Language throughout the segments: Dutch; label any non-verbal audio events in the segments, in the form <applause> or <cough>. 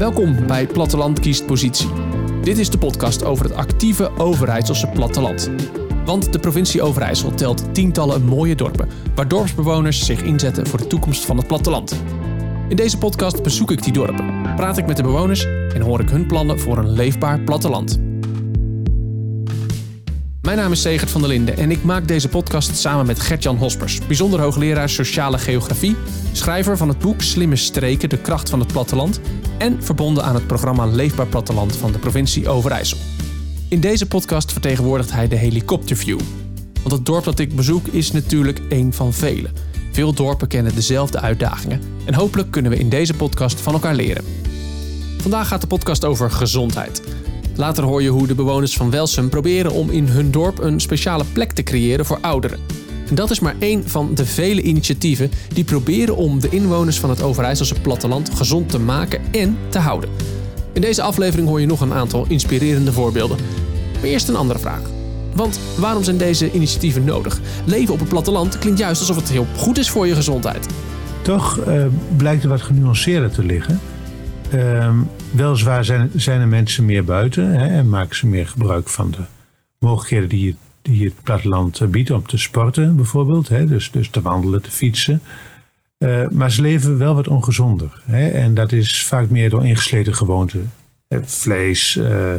Welkom bij Platteland kiest positie. Dit is de podcast over het actieve Overijsselse platteland. Want de provincie Overijssel telt tientallen mooie dorpen, waar dorpsbewoners zich inzetten voor de toekomst van het platteland. In deze podcast bezoek ik die dorpen, praat ik met de bewoners en hoor ik hun plannen voor een leefbaar platteland. Mijn naam is Segert van der Linden en ik maak deze podcast samen met Gertjan Hospers, bijzonder hoogleraar sociale geografie, schrijver van het boek Slimme Streken, de kracht van het platteland en verbonden aan het programma Leefbaar Platteland van de provincie Overijssel. In deze podcast vertegenwoordigt hij de helikopterview. Want het dorp dat ik bezoek is natuurlijk één van vele. Veel dorpen kennen dezelfde uitdagingen en hopelijk kunnen we in deze podcast van elkaar leren. Vandaag gaat de podcast over gezondheid. Later hoor je hoe de bewoners van Welsum proberen om in hun dorp een speciale plek te creëren voor ouderen. En dat is maar één van de vele initiatieven die proberen om de inwoners van het Overijsselse platteland gezond te maken en te houden. In deze aflevering hoor je nog een aantal inspirerende voorbeelden. Maar eerst een andere vraag. Want waarom zijn deze initiatieven nodig? Leven op het platteland klinkt juist alsof het heel goed is voor je gezondheid. Toch uh, blijkt er wat genuanceerder te liggen. Uh, weliswaar zijn, zijn er mensen meer buiten hè, en maken ze meer gebruik van de mogelijkheden die, die het platteland biedt om te sporten, bijvoorbeeld. Hè, dus, dus te wandelen, te fietsen. Uh, maar ze leven wel wat ongezonder. Hè, en dat is vaak meer door ingesleten gewoonten. Vlees, uh,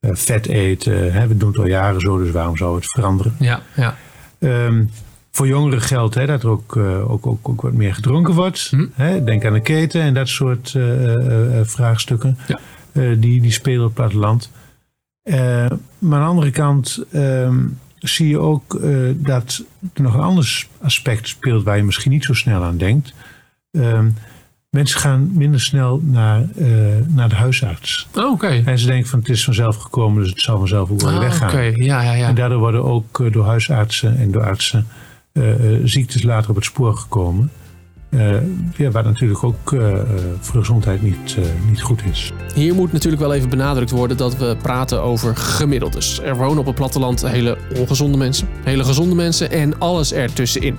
vet eten. Hè, we doen het al jaren zo, dus waarom zou het veranderen? Ja, ja. Um, voor jongeren geldt hè, dat er ook, uh, ook, ook, ook, wat meer gedronken wordt. Hm. Hè, denk aan de keten en dat soort uh, uh, vraagstukken. Ja. die, die spelen op het platteland. maar aan de andere kant um, zie je ook dat er nog een ander aspect speelt waar je misschien niet zo snel aan denkt. Um, mensen gaan minder snel naar, naar de huisarts. Oh, okay. En ze denken van het is vanzelf gekomen, dus het zal vanzelf ook wel oh, weggaan. Okay. Ja, ja, ja. En daardoor worden ook door huisartsen en door artsen ziektes later op het spoor gekomen. Ja, waar natuurlijk ook voor de gezondheid niet, niet goed is. Hier moet natuurlijk wel even benadrukt worden dat we praten over gemiddeldes. Er wonen op het platteland hele ongezonde mensen, hele gezonde mensen en alles ertussenin.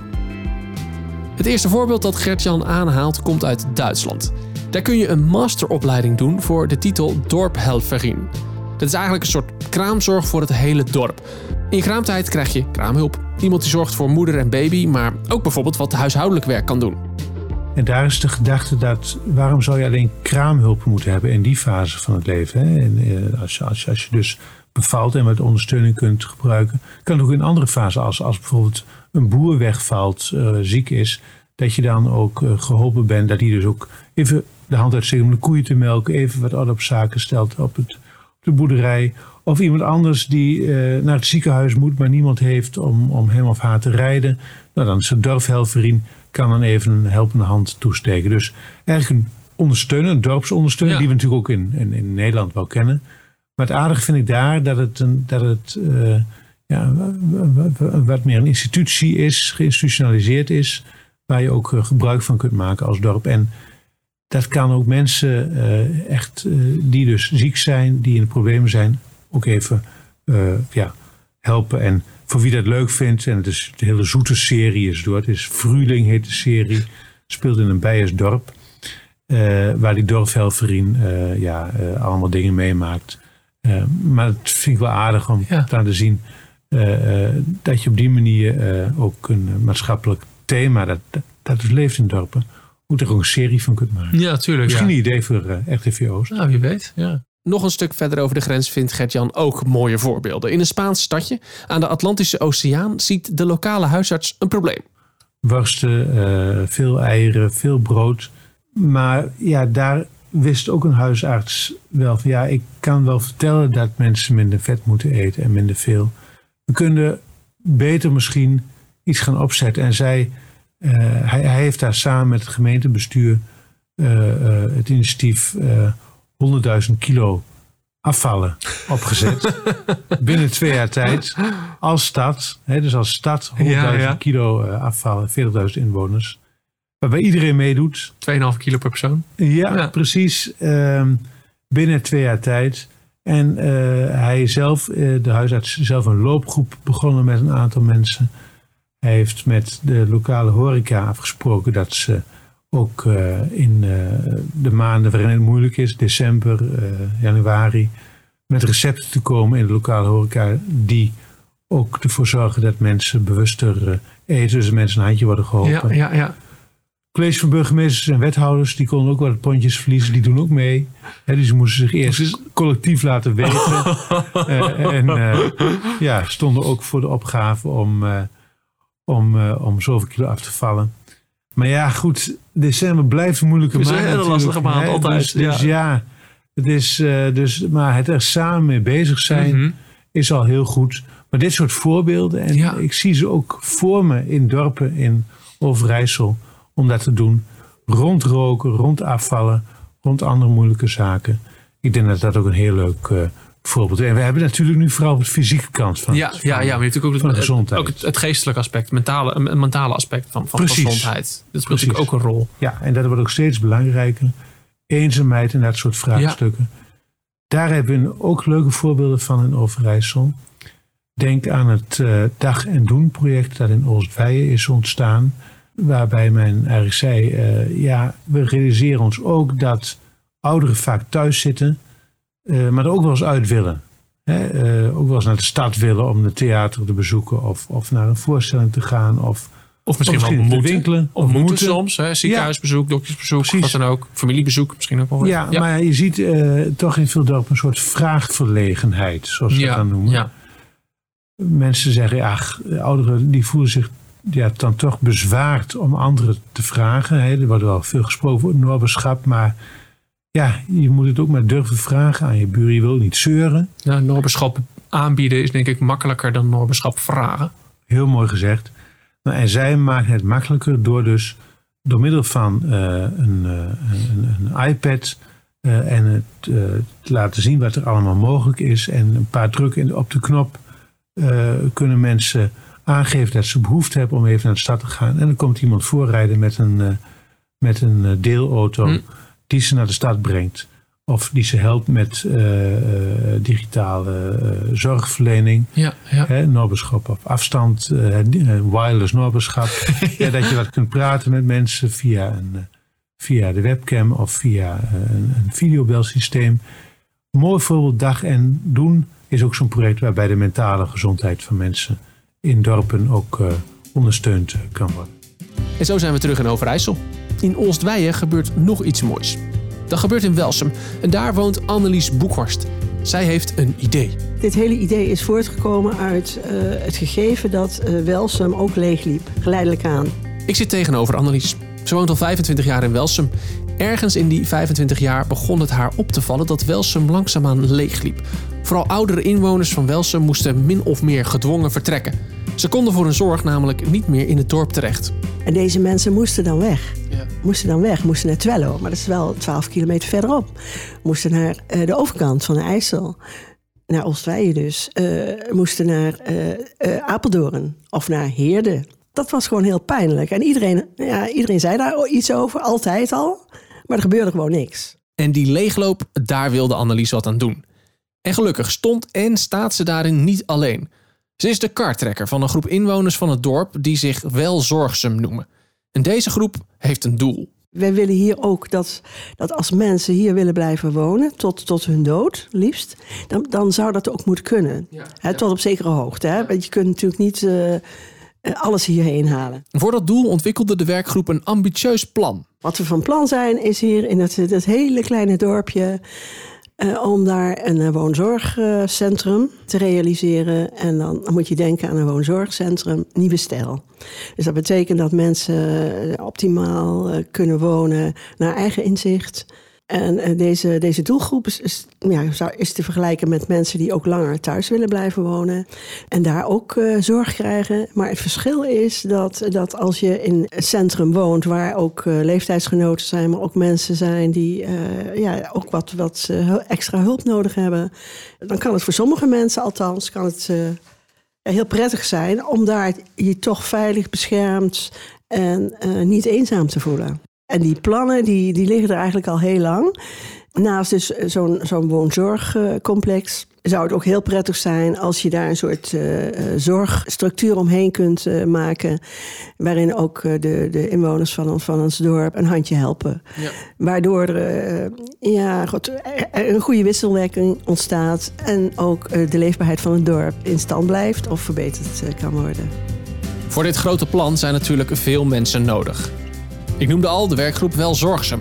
Het eerste voorbeeld dat Gertjan aanhaalt komt uit Duitsland. Daar kun je een masteropleiding doen voor de titel Dorphelferin. Dat is eigenlijk een soort kraamzorg voor het hele dorp. In kraamtijd krijg je kraamhulp. Iemand die zorgt voor moeder en baby, maar ook bijvoorbeeld wat huishoudelijk werk kan doen. En daar is de gedachte dat waarom zou je alleen kraamhulp moeten hebben in die fase van het leven? Hè? En, eh, als, je, als, als je dus bevalt en wat ondersteuning kunt gebruiken, kan het ook in andere fasen, als, als bijvoorbeeld een boer wegvalt, uh, ziek is, dat je dan ook uh, geholpen bent, dat hij dus ook even de hand uitsteekt om de koeien te melken, even wat op zaken stelt op, het, de boerderij of iemand anders die uh, naar het ziekenhuis moet, maar niemand heeft om, om hem of haar te rijden. Nou, dan is de dorpshelferien kan dan even een helpende hand toesteken. Dus eigenlijk een ondersteuner, een dorpsondersteuner, die we natuurlijk ook in, in, in, Nederland wel kennen. Maar het aardige vind ik daar dat het, een, dat het uh, ja, wat meer een institutie is, geïnstitutionaliseerd is, waar je ook gebruik van kunt maken als dorp. En dat kan ook mensen uh, echt, die dus ziek zijn, die in de problemen zijn, ook even uh, ja, helpen. En voor wie dat leuk vindt, en het is een hele zoete serie is door. Het is Fruling heet de serie. Speelt in een Bijersdorp. Waar die dorpshelferien uh, ja, allemaal dingen meemaakt. maar het vind ik wel aardig om ja. te laten zien dat je op die manier ook een maatschappelijk thema, dat, dat, dat leeft in dorpen, hoe er ook een serie van kunt maken. Ja, tuurlijk. Misschien ja. een idee voor uh, RTVO's. Nou, wie weet. Ja. Nog een stuk verder over de grens vindt Gertjan ook mooie voorbeelden. In een Spaans stadje aan de Atlantische Oceaan ziet de lokale huisarts een probleem. Worsten, uh, veel eieren, veel brood. Maar ja, daar wist ook een huisarts wel van ja, ik kan wel vertellen dat mensen minder vet moeten eten en minder veel. We kunnen beter misschien iets gaan opzetten. En zij, hij, hij, heeft daar samen met het gemeentebestuur uh, het initiatief 100.000 kilo afvallen opgezet. <laughs> binnen twee jaar tijd. Als stad, hè, dus als stad 100.000 ja, ja. kilo afvallen, 40.000 inwoners. Waarbij iedereen meedoet. 2,5 kilo per persoon. Ja, ja. precies. Um, binnen twee jaar tijd. En uh, hij zelf, uh, de huisarts, zelf een loopgroep begonnen met een aantal mensen. Hij heeft met de lokale horeca afgesproken dat ze ook in de maanden waarin het moeilijk is, december, januari, met recepten te komen in de lokale horeca die ook ervoor zorgen dat mensen bewuster eten, dus mensen een handje worden geholpen. Ja, ja, ja. College van burgemeesters en wethouders, die konden ook wel het pondjes verliezen, die doen ook mee. He, dus ze moesten zich eerst collectief laten weten. <laughs> en ja, stonden ook voor de opgave om, uh, om, om zoveel kilo af te vallen. Maar ja, goed, december blijft een moeilijke maand. Het is een hele lastige maand, altijd. Dus, dus ja. het is, dus, maar het er samen mee bezig zijn Mhm. is al heel goed. Maar dit soort voorbeelden, en Ja. ik zie ze ook voor me in dorpen in Overijssel om dat te doen. Rond roken, rond afvallen, rond andere moeilijke zaken. Ik denk dat dat ook een heel leuk eh, voorbeeld. En we hebben natuurlijk nu vooral de fysieke kant van, Ja, van- ja, ja, maar je hebt natuurlijk ook, het, gezondheid. ook het, het geestelijke aspect, mentale, een, mentale aspect van, van Precies. gezondheid. Dat speelt natuurlijk ook een rol. Ja, en dat wordt ook steeds belangrijker. Eenzaamheid en dat soort vraagstukken. Daar hebben we ook leuke voorbeelden van in Overijssel. Denk aan het eh, Dag en Doen project dat in Oostweijen is ontstaan. Waarbij men eigenlijk zei, eh, ja, we realiseren ons ook dat ouderen vaak thuis zitten. Eh, maar er ook wel eens uit willen. Hè, eh, ook wel eens naar de stad willen om de theater te bezoeken. Of, of naar een voorstelling te gaan. Of, Of misschien of wel moeten. winkelen. Of moeten soms, hè, ziekenhuisbezoek, doktersbezoek, Precies. wat dan ook. Familiebezoek misschien ook wel. Ja, maar je ziet eh, toch in veel dorpen een soort vraagverlegenheid, zoals ze dat ja, dan noemen. ja. Mensen zeggen, ja, ach, ouderen die voelen zich ja, dan toch bezwaard om anderen te vragen. Hè. Er wordt wel veel gesproken over noberschap, maar ja, je moet het ook maar durven vragen aan je buren. Je wil niet zeuren. ja, noberschap aanbieden is denk ik makkelijker dan noberschap vragen. Heel mooi gezegd. Nou, en zij maken het makkelijker door dus door middel van eh, een, eh, een, een iPad eh, en het te laten zien wat er allemaal mogelijk is en een paar drukken op de knop kunnen mensen aangeven dat ze behoefte hebben om even naar de stad te gaan. En dan komt iemand voorrijden met een, met een deelauto Hm. Die ze naar de stad brengt. Of die ze helpt met eh, eh, digitale eh, zorgverlening. Ja, ja. Hè, noberschap op afstand, eh, eh, wireless noberschap. <laughs> ja, dat je wat kunt praten met mensen via, een, via de webcam of via een, een videobelsysteem. Mooi voorbeeld dag en doen is ook zo'n project waarbij de mentale gezondheid van mensen in dorpen ook eh, ondersteund kan worden. En zo zijn we terug in Overijssel. In Oostweijen gebeurt nog iets moois. Dat gebeurt in Welsum en daar woont Annelies Boekhorst. Zij heeft een idee. Dit hele idee is voortgekomen uit eh, het gegeven dat eh, Welsum ook leegliep, geleidelijk aan. Ik zit tegenover Annelies. Ze woont al 25 jaar in Welsum. Ergens in die 25 jaar begon het haar op te vallen dat Welsum langzaamaan leegliep. Vooral oudere inwoners van Welsum moesten min of meer gedwongen vertrekken. Ze konden voor hun zorg namelijk niet meer in het dorp terecht. En deze mensen moesten dan weg. Ja. Moesten dan weg, moesten naar Twello, maar dat is wel 12 kilometer verderop. Moesten naar eh, de overkant van de IJssel. Naar Oostweijen dus. Eh, moesten naar eh, eh, Apeldoorn of naar Heerde. Dat was gewoon heel pijnlijk. En iedereen, ja, iedereen zei daar iets over, altijd al. Maar er gebeurde gewoon niks. En die leegloop, daar wilde Annelies wat aan doen. En gelukkig stond en staat ze daarin niet alleen. Ze is de kartrekker van een groep inwoners van het dorp die zich wel zorgzaam noemen. En deze groep heeft een doel. Wij willen hier ook dat, dat als mensen hier willen blijven wonen, tot, tot hun dood liefst, dan, dan zou dat ook moeten kunnen. Hè, tot op zekere hoogte. Hè? Want je kunt natuurlijk niet eh, alles hierheen halen. Voor dat doel ontwikkelde de werkgroep een ambitieus plan. Wat we van plan zijn, is hier in het, het hele kleine dorpje. Eh, om daar een eh, woonzorgcentrum te realiseren. En dan moet je denken aan een woonzorgcentrum Nieuwe Stijl. Dus dat betekent dat mensen eh, optimaal kunnen wonen naar eigen inzicht. En eh, deze, deze doelgroep is, is, ja, is te vergelijken met mensen die ook langer thuis willen blijven wonen. En daar ook eh, zorg krijgen. Maar het verschil is dat, dat als je in een centrum woont, waar ook eh, leeftijdsgenoten zijn, maar ook mensen zijn die ja, ook wat, wat extra hulp nodig hebben. Dan kan het voor sommige mensen althans kan het, heel prettig zijn om daar je toch veilig, beschermd en niet eenzaam te voelen. En die plannen die, die liggen er eigenlijk al heel lang. Naast dus zo'n zo'n woonzorgcomplex zou het ook heel prettig zijn als je daar een soort uh, zorgstructuur omheen kunt uh, maken. Waarin ook de, de inwoners van, van ons dorp een handje helpen. Ja. Waardoor er ja, goed, een goede wisselwerking ontstaat. En ook de leefbaarheid van het dorp in stand blijft of verbeterd kan worden. Voor dit grote plan zijn natuurlijk veel mensen nodig. Ik noemde al de werkgroep Wel Zorgzaam.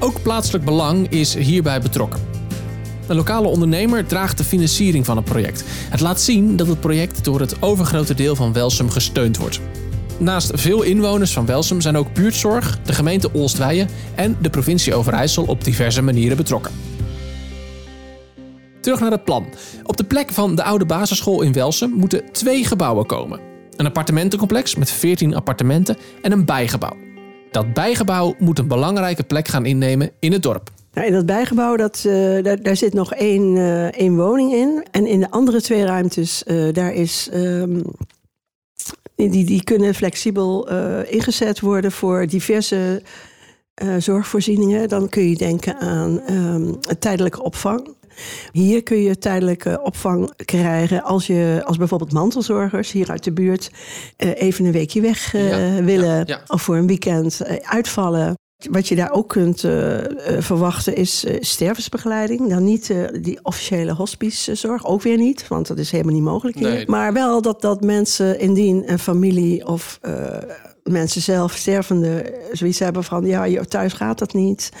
Ook plaatselijk belang is hierbij betrokken. Een lokale ondernemer draagt de financiering van het project. Het laat zien dat het project door het overgrote deel van Welsum gesteund wordt. Naast veel inwoners van Welsum zijn ook buurtzorg, de gemeente Oostwijen en de provincie Overijssel op diverse manieren betrokken. Terug naar het plan. Op de plek van de oude basisschool in Welsum moeten twee gebouwen komen. Een appartementencomplex met 14 appartementen en een bijgebouw. Dat bijgebouw moet een belangrijke plek gaan innemen in het dorp. Nou, in dat bijgebouw dat, uh, daar, zit nog één, uh, één woning in. En in de andere twee ruimtes, uh, daar is, um, die, die kunnen flexibel ingezet worden voor diverse zorgvoorzieningen. Dan kun je denken aan um, tijdelijke opvang. Hier kun je tijdelijke opvang krijgen als je als bijvoorbeeld mantelzorgers hier uit de buurt even een weekje weg willen of voor een weekend uitvallen. Wat je daar ook kunt uh, verwachten is uh, stervensbegeleiding. Dan niet die officiële hospicezorg, ook weer niet, want dat is helemaal niet mogelijk hier. Nee. Maar wel dat, dat mensen indien een familie of mensen zelf, stervende, zoiets hebben van... ja, thuis gaat dat niet.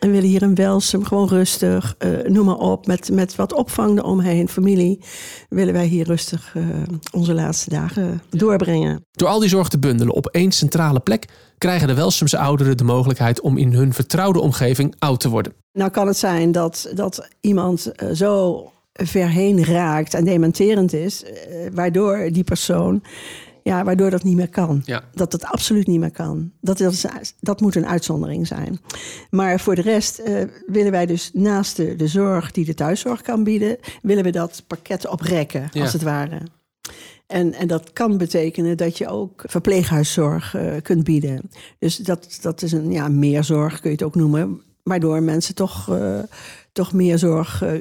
En willen hier een Welsum, gewoon rustig, noem maar op... Met, met wat opvang eromheen, familie... willen wij hier rustig onze laatste dagen doorbrengen. Door al die zorg te bundelen op één centrale plek krijgen de Welsumse ouderen de mogelijkheid om in hun vertrouwde omgeving oud te worden. Nou kan het zijn dat, dat iemand uh, zo ver heen raakt en dementerend is, waardoor die persoon, ja, waardoor dat niet meer kan. Ja. Dat het absoluut niet meer kan. Dat, dat, is, dat moet een uitzondering zijn. Maar voor de rest uh, willen wij dus naast de, de zorg die de thuiszorg kan bieden, willen we dat pakket oprekken, ja. als het ware. En, en dat kan betekenen dat je ook verpleeghuiszorg uh, kunt bieden. Dus dat, dat is een ja, meerzorg, kun je het ook noemen. Waardoor mensen toch, uh, toch meer zorg uh,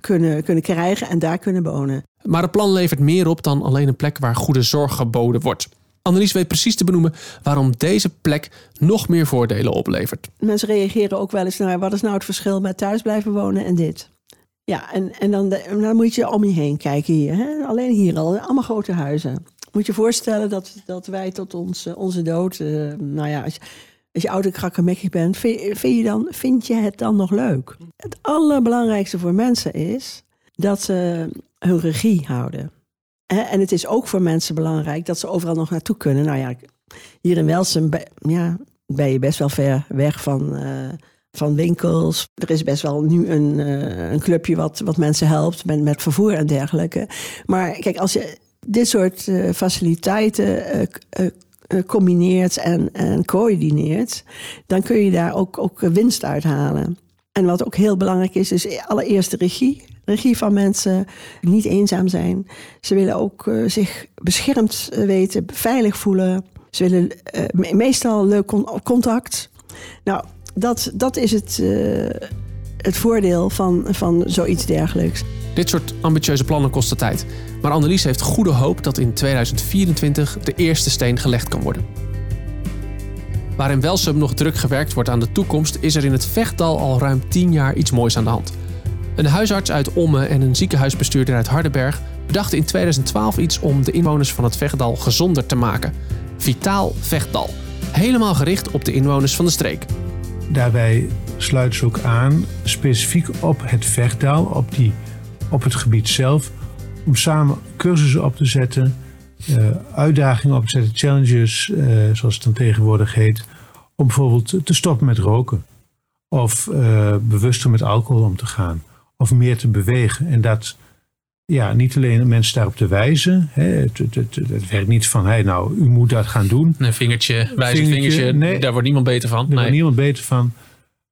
kunnen, kunnen krijgen en daar kunnen wonen. Maar het plan levert meer op dan alleen een plek waar goede zorg geboden wordt. Annelies weet precies te benoemen waarom deze plek nog meer voordelen oplevert. Mensen reageren ook wel eens naar wat is nou het verschil met thuis blijven wonen en dit. Ja, en, en dan, dan moet je om je heen kijken hier. Hè? Alleen hier al, allemaal grote huizen. Moet je voorstellen dat, dat wij tot ons, onze dood, uh, nou ja, als je, als je oude krakkemikkig bent, vind, je dan, vind je het dan nog leuk? Het allerbelangrijkste voor mensen is dat ze hun regie houden. En het is ook voor mensen belangrijk dat ze overal nog naartoe kunnen. Nou ja, hier in Welsum ja, ben je best wel ver weg van, uh, van winkels. Er is best wel nu een, uh, een clubje wat, wat mensen helpt met, vervoer en dergelijke. Maar kijk, als je dit soort uh, faciliteiten combineert en, en coördineert, dan kun je daar ook, ook winst uithalen. En wat ook heel belangrijk is, is allereerst de regie. Regie van mensen, niet eenzaam zijn. Ze willen ook zich beschermd weten, veilig voelen. Ze willen meestal leuk contact. Nou, dat, dat is het, het voordeel van, van zoiets dergelijks. Dit soort ambitieuze plannen kosten tijd. Maar Annelies heeft goede hoop dat in 2024 de eerste steen gelegd kan worden. Waar in Welsum nog druk gewerkt wordt aan de toekomst, is er in het Vechtdal al ruim 10 jaar iets moois aan de hand. Een huisarts uit Ommen en een ziekenhuisbestuurder uit Hardenberg bedachten in 2012 iets om de inwoners van het Vechtdal gezonder te maken. Vitaal Vechtdal. Helemaal gericht op de inwoners van de streek. Daarbij sluit ze ook aan specifiek op het Vechtdal, op, die, op het gebied zelf, om samen cursussen op te zetten, uh, uitdagingen op te zetten, challenges, uh, zoals het dan tegenwoordig heet, om bijvoorbeeld te stoppen met roken. Of uh, bewuster met alcohol om te gaan. Of meer te bewegen. En dat ja, niet alleen mensen daarop te wijzen. Hè, het, het, het, het, werkt niet van, hey, nou, u moet dat gaan doen. Een vingertje, wijze vingertje, nee, daar wordt niemand beter van. Daar nee. wordt niemand beter van.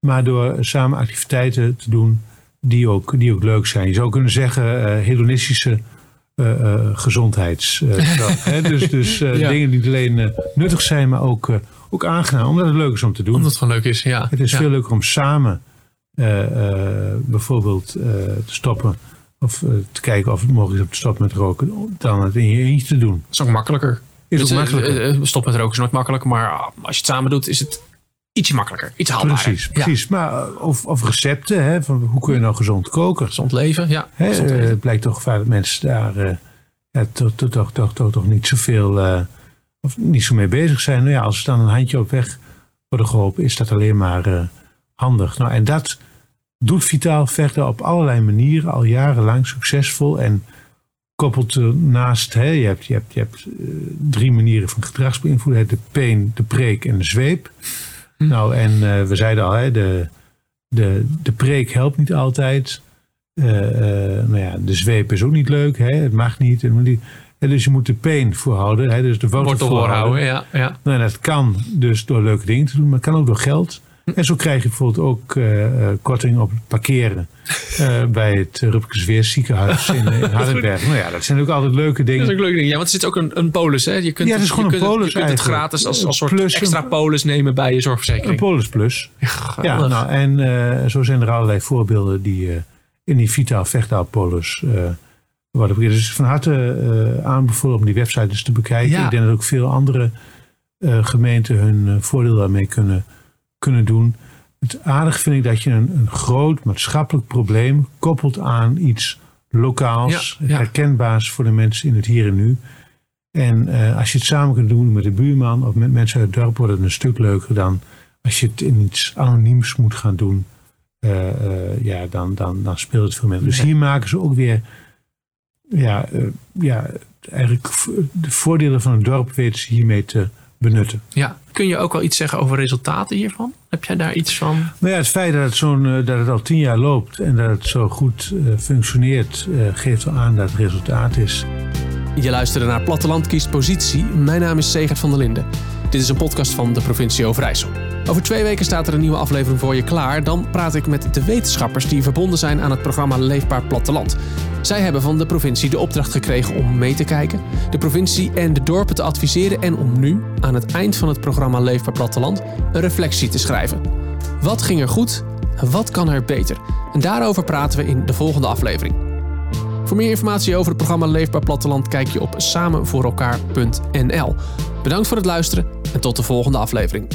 Maar door samen activiteiten te doen die ook, die ook leuk zijn. Je zou kunnen zeggen, uh, hedonistische uh, uh, gezondheids. <laughs> dus dus ja. dingen die niet alleen nuttig zijn, maar ook, ook aangenaam. Omdat het leuk is om te doen. Omdat het gewoon leuk is, ja. Het is ja. veel leuker om samen eh, eh, bijvoorbeeld eh, te stoppen of eh, te kijken of het mogelijk is om te stoppen met roken, dan het in je eentje te doen. Dat is ook makkelijker. Is Dus, ook eh, makkelijker. eh, stop met roken is nooit makkelijk, maar als je het samen doet, is het ietsje makkelijker. Iets haalbaarder. Precies, Ja. precies. Maar, eh, of, of recepten, hè, van hoe kun je nou gezond koken? Gezond leven, ja. Hè, gezond eh, eten. het blijkt toch vaak dat mensen daar eh, ja, toch, toch, toch, toch, toch, toch niet zoveel eh, of niet zo mee bezig zijn. Nou ja, als ze dan een handje op weg worden geholpen, is dat alleen maar eh, handig. Nou, en dat doet Vitaal verder op allerlei manieren, al jarenlang succesvol. En koppelt ernaast, hè, je hebt, je hebt, je hebt eh, drie manieren van gedragsbeïnvloeding: de peen, de preek en de zweep. Nou, en eh, we zeiden al, hè, de, de, de preek helpt niet altijd. Nou ja, de zweep is ook niet leuk. Hè? Het mag niet. het moet niet. Hè, dus je moet de peen voorhouden. Hè? Dus de wortel, voorhouden. voorhouden, ja. ja. Nou, en dat kan dus door leuke dingen te doen, maar het kan ook door geld. En zo krijg je bijvoorbeeld ook eh, korting op het parkeren eh, bij het Rupkes Weer ziekenhuis in, <laughs> in Hardenberg. Nou ja, dat zijn ook altijd leuke dingen. Dat is ook leuk ding. Ja, want er zit ook een, een polis, hè? Je kunt, Ja, het is je gewoon een kunt, polis Je kunt het gratis als, als soort Plus een- extra polis nemen bij je Een zorgverzekering. Polis Plus. Ja, nou, en zo zijn er allerlei voorbeelden die in die Vitaal Vechtaal Polis worden. Dus van harte aanbevolen om die website eens te bekijken. Ja. Ik denk dat ook veel andere gemeenten hun voordeel daarmee kunnen, kunnen doen. Het aardig vind ik dat je een, een groot maatschappelijk probleem koppelt aan iets lokaals, Ja, ja. herkenbaars voor de mensen in het hier en nu. En eh, als je het samen kunt doen met de buurman of met mensen uit het dorp, wordt het een stuk leuker dan als je het in iets anoniems moet gaan doen. eh, eh, ja, dan, dan, dan speelt het veel minder. Dus hier maken ze ook weer, ja, ja eigenlijk de voordelen van een dorp weten ze hiermee te benutten. Ja. Kun je ook wel iets zeggen over resultaten hiervan? Heb jij daar iets van? Maar ja, het feit dat het, zo'n, eh, dat het al tien jaar loopt en dat het zo goed eh, functioneert, eh, geeft wel aan dat het resultaat is. Je luisterde naar Platteland kiest positie. Mijn naam is Segert van der Linden. Dit is een podcast van de provincie Overijssel. Over twee weken staat er een nieuwe aflevering voor je klaar. Dan praat ik met de wetenschappers die verbonden zijn aan het programma Leefbaar Platteland. Zij hebben van de provincie de opdracht gekregen om mee te kijken, de provincie en de dorpen te adviseren en om nu, aan het eind van het programma Leefbaar Platteland, een reflectie te schrijven. Wat ging er goed en wat kan er beter? En daarover praten we in de volgende aflevering. Voor meer informatie over het programma Leefbaar Platteland kijk je op samenvoorelkaar.nl. Bedankt voor het luisteren en tot de volgende aflevering.